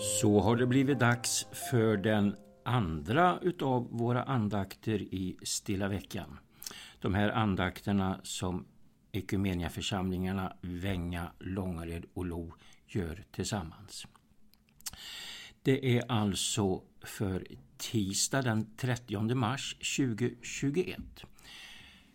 Så har det blivit dags för den andra utav våra andakter i Stilla veckan. De här andakterna som församlingarna Vänga, Långared och Lo gör tillsammans. Det är alltså för tisdag den 30 mars 2021.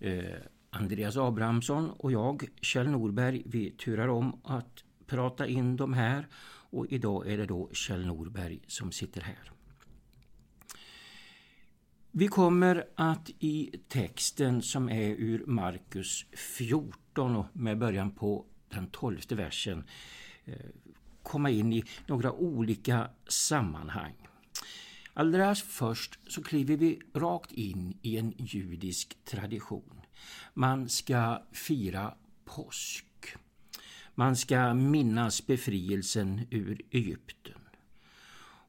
Eh, Andreas Abrahamsson och jag, Kjell Norberg, vi turar om att prata in de här och idag är det då Kjell Norberg som sitter här. Vi kommer att i texten som är ur Markus 14 och med början på den tolfte versen eh, komma in i några olika sammanhang. Allra först så kliver vi rakt in i en judisk tradition. Man ska fira påsk. Man ska minnas befrielsen ur Egypten.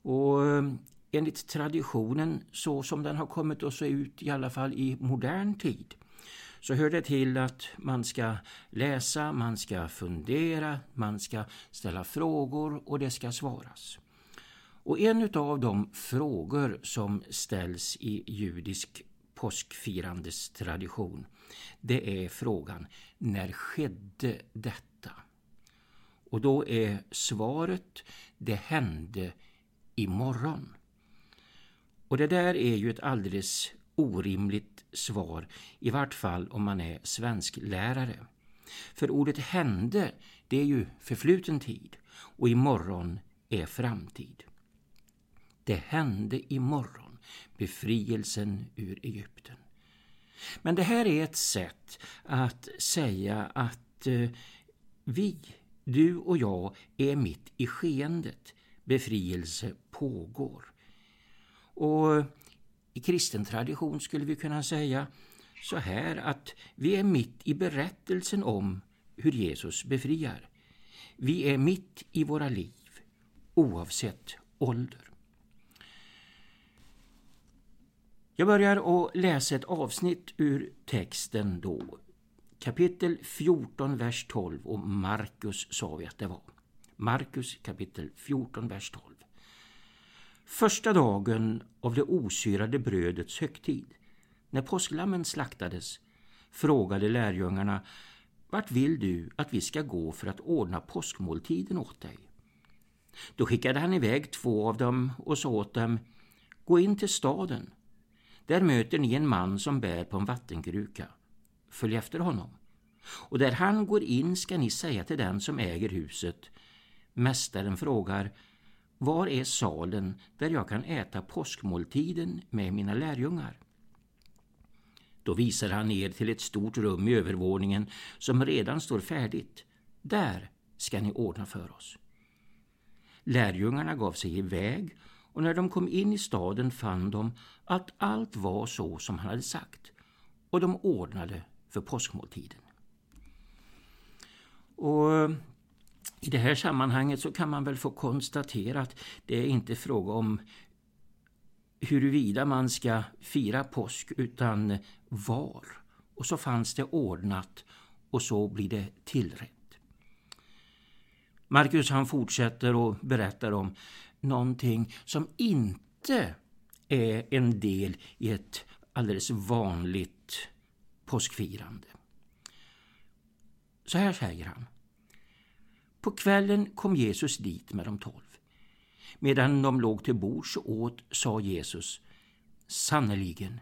Och eh, enligt traditionen, så som den har kommit att se ut i alla fall i modern tid, så hör det till att man ska läsa, man ska fundera, man ska ställa frågor och det ska svaras. Och en av de frågor som ställs i judisk påskfirandes tradition, det är frågan när skedde detta? Och då är svaret det hände imorgon. Och det där är ju ett alldeles orimligt svar, i vart fall om man är svensklärare. För ordet hände, det är ju förfluten tid och imorgon är framtid. Det hände imorgon, befrielsen ur Egypten. Men det här är ett sätt att säga att eh, vi, du och jag, är mitt i skeendet. Befrielse pågår. Och i kristen tradition skulle vi kunna säga så här att vi är mitt i berättelsen om hur Jesus befriar. Vi är mitt i våra liv, oavsett ålder. Jag börjar att läsa ett avsnitt ur texten då. Kapitel 14, vers 12 och Markus sa vi att det var. Markus kapitel 14, vers 12. Första dagen av det osyrade brödets högtid, när påsklammen slaktades, frågade lärjungarna Vart vill du att vi ska gå för att ordna påskmåltiden åt dig? Då skickade han iväg två av dem och sa åt dem Gå in till staden. Där möter ni en man som bär på en vattenkruka. Följ efter honom. Och där han går in ska ni säga till den som äger huset Mästaren frågar var är salen där jag kan äta påskmåltiden med mina lärjungar? Då visar han er till ett stort rum i övervåningen som redan står färdigt. Där ska ni ordna för oss. Lärjungarna gav sig iväg och när de kom in i staden fann de att allt var så som han hade sagt och de ordnade för påskmåltiden. Och eh, i det här sammanhanget så kan man väl få konstatera att det är inte fråga om huruvida man ska fira påsk utan var. Och så fanns det ordnat och så blir det tillrätt. Markus han fortsätter och berättar om någonting som inte är en del i ett alldeles vanligt påskfirande. Så här säger han. På kvällen kom Jesus dit med de tolv. Medan de låg till bords och åt sa Jesus Sannerligen,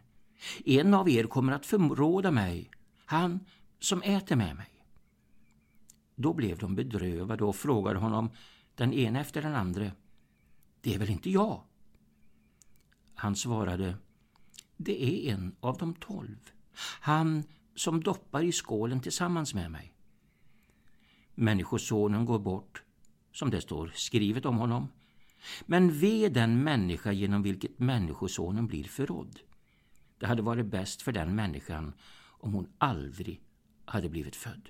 en av er kommer att förråda mig, han som äter med mig. Då blev de bedrövade och frågade honom den ena efter den andra Det är väl inte jag? Han svarade Det är en av de tolv, han som doppar i skålen tillsammans med mig. Människosonen går bort, som det står skrivet om honom. Men ve den människa genom vilket Människosonen blir förrådd. Det hade varit bäst för den människan om hon aldrig hade blivit född.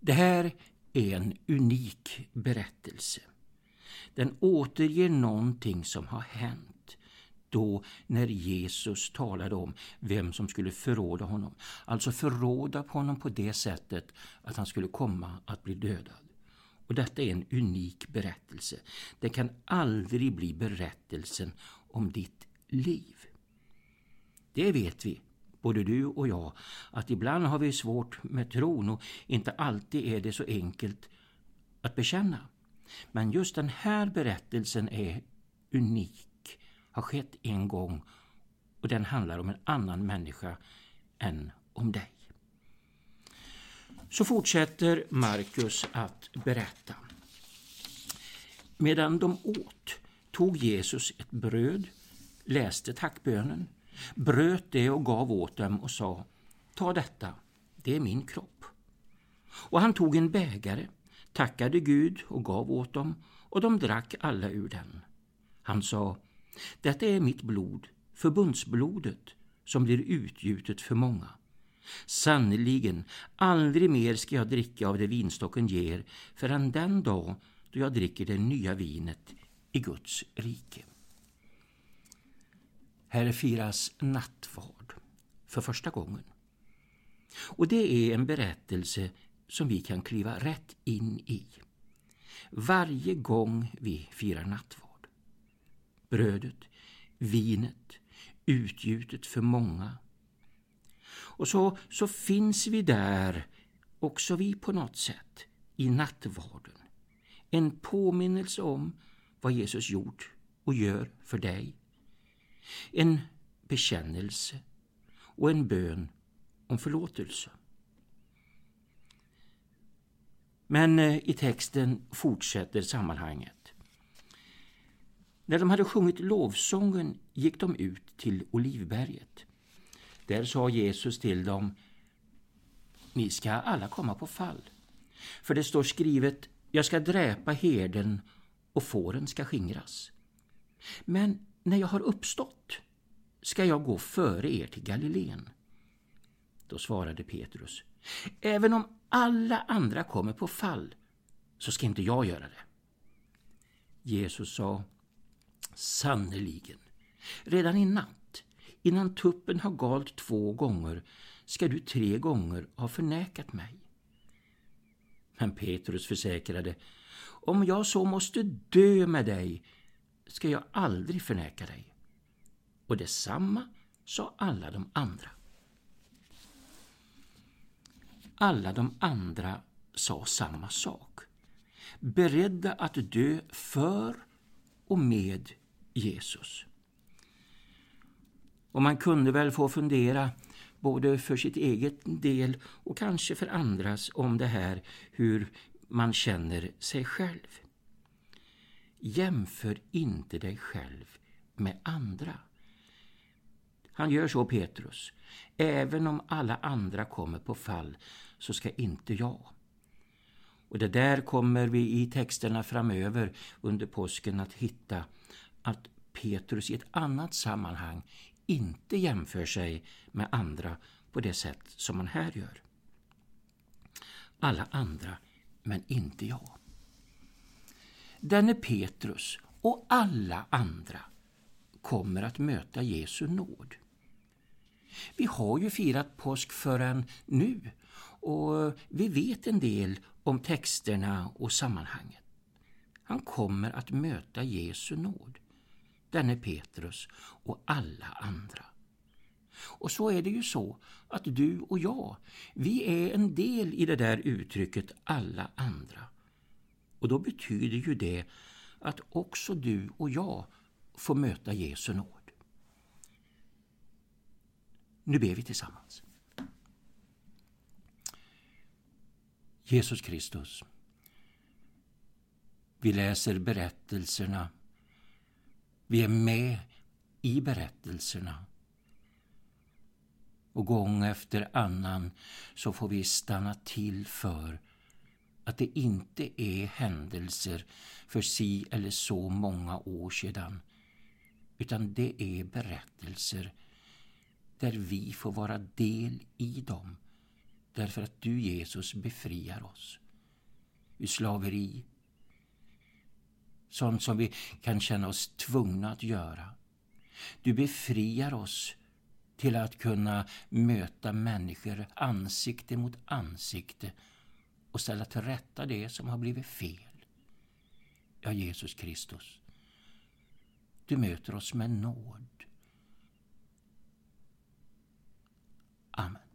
Det här är en unik berättelse. Den återger någonting som har hänt då när Jesus talade om vem som skulle förråda honom. Alltså förråda honom på det sättet att han skulle komma att bli dödad. Och detta är en unik berättelse. Det kan aldrig bli berättelsen om ditt liv. Det vet vi, både du och jag, att ibland har vi svårt med tron och inte alltid är det så enkelt att bekänna. Men just den här berättelsen är unik, har skett en gång och den handlar om en annan människa än om dig. Så fortsätter Markus att berätta. Medan de åt tog Jesus ett bröd, läste tackbönen, bröt det och gav åt dem och sa Ta detta, det är min kropp. Och han tog en bägare, tackade Gud och gav åt dem och de drack alla ur den. Han sa detta är mitt blod, förbundsblodet, som blir utgjutet för många. Sannerligen, aldrig mer ska jag dricka av det vinstocken ger förrän den dag då jag dricker det nya vinet i Guds rike. Här firas nattvard för första gången. Och det är en berättelse som vi kan kliva rätt in i. Varje gång vi firar nattvard. Brödet, vinet, utgjutet för många. Och så, så finns vi där, också vi på något sätt, i nattvarden. En påminnelse om vad Jesus gjort och gör för dig. En bekännelse och en bön om förlåtelse. Men eh, i texten fortsätter sammanhanget. När de hade sjungit lovsången gick de ut till Olivberget. Där sa Jesus till dem, ni ska alla komma på fall. För det står skrivet, jag ska dräpa herden och fåren ska skingras. Men när jag har uppstått ska jag gå före er till Galileen. Då svarade Petrus, även om alla andra kommer på fall så ska inte jag göra det. Jesus sa, sannerligen, redan i natt, innan tuppen har galt två gånger, ska du tre gånger ha förnekat mig. Men Petrus försäkrade, om jag så måste dö med dig ska jag aldrig förneka dig. Och detsamma sa alla de andra. Alla de andra sa samma sak, beredda att dö för och med Jesus. Och man kunde väl få fundera både för sitt eget del och kanske för andras om det här hur man känner sig själv. Jämför inte dig själv med andra. Han gör så Petrus. Även om alla andra kommer på fall så ska inte jag. Och det där kommer vi i texterna framöver under påsken att hitta att Petrus i ett annat sammanhang inte jämför sig med andra på det sätt som man här gör. Alla andra, men inte jag. Denne Petrus och alla andra kommer att möta Jesu nåd. Vi har ju firat påsk förrän nu och vi vet en del om texterna och sammanhanget. Han kommer att möta Jesu nåd, denne Petrus och alla andra. Och så är det ju så att du och jag, vi är en del i det där uttrycket alla andra. Och då betyder ju det att också du och jag får möta Jesu nåd. Nu ber vi tillsammans. Jesus Kristus, vi läser berättelserna. Vi är med i berättelserna. Och gång efter annan så får vi stanna till för att det inte är händelser för si eller så många år sedan utan det är berättelser där vi får vara del i dem därför att du Jesus befriar oss ur slaveri, sånt som vi kan känna oss tvungna att göra. Du befriar oss till att kunna möta människor ansikte mot ansikte och ställa till rätta det som har blivit fel. Ja, Jesus Kristus, du möter oss med nåd. Amen.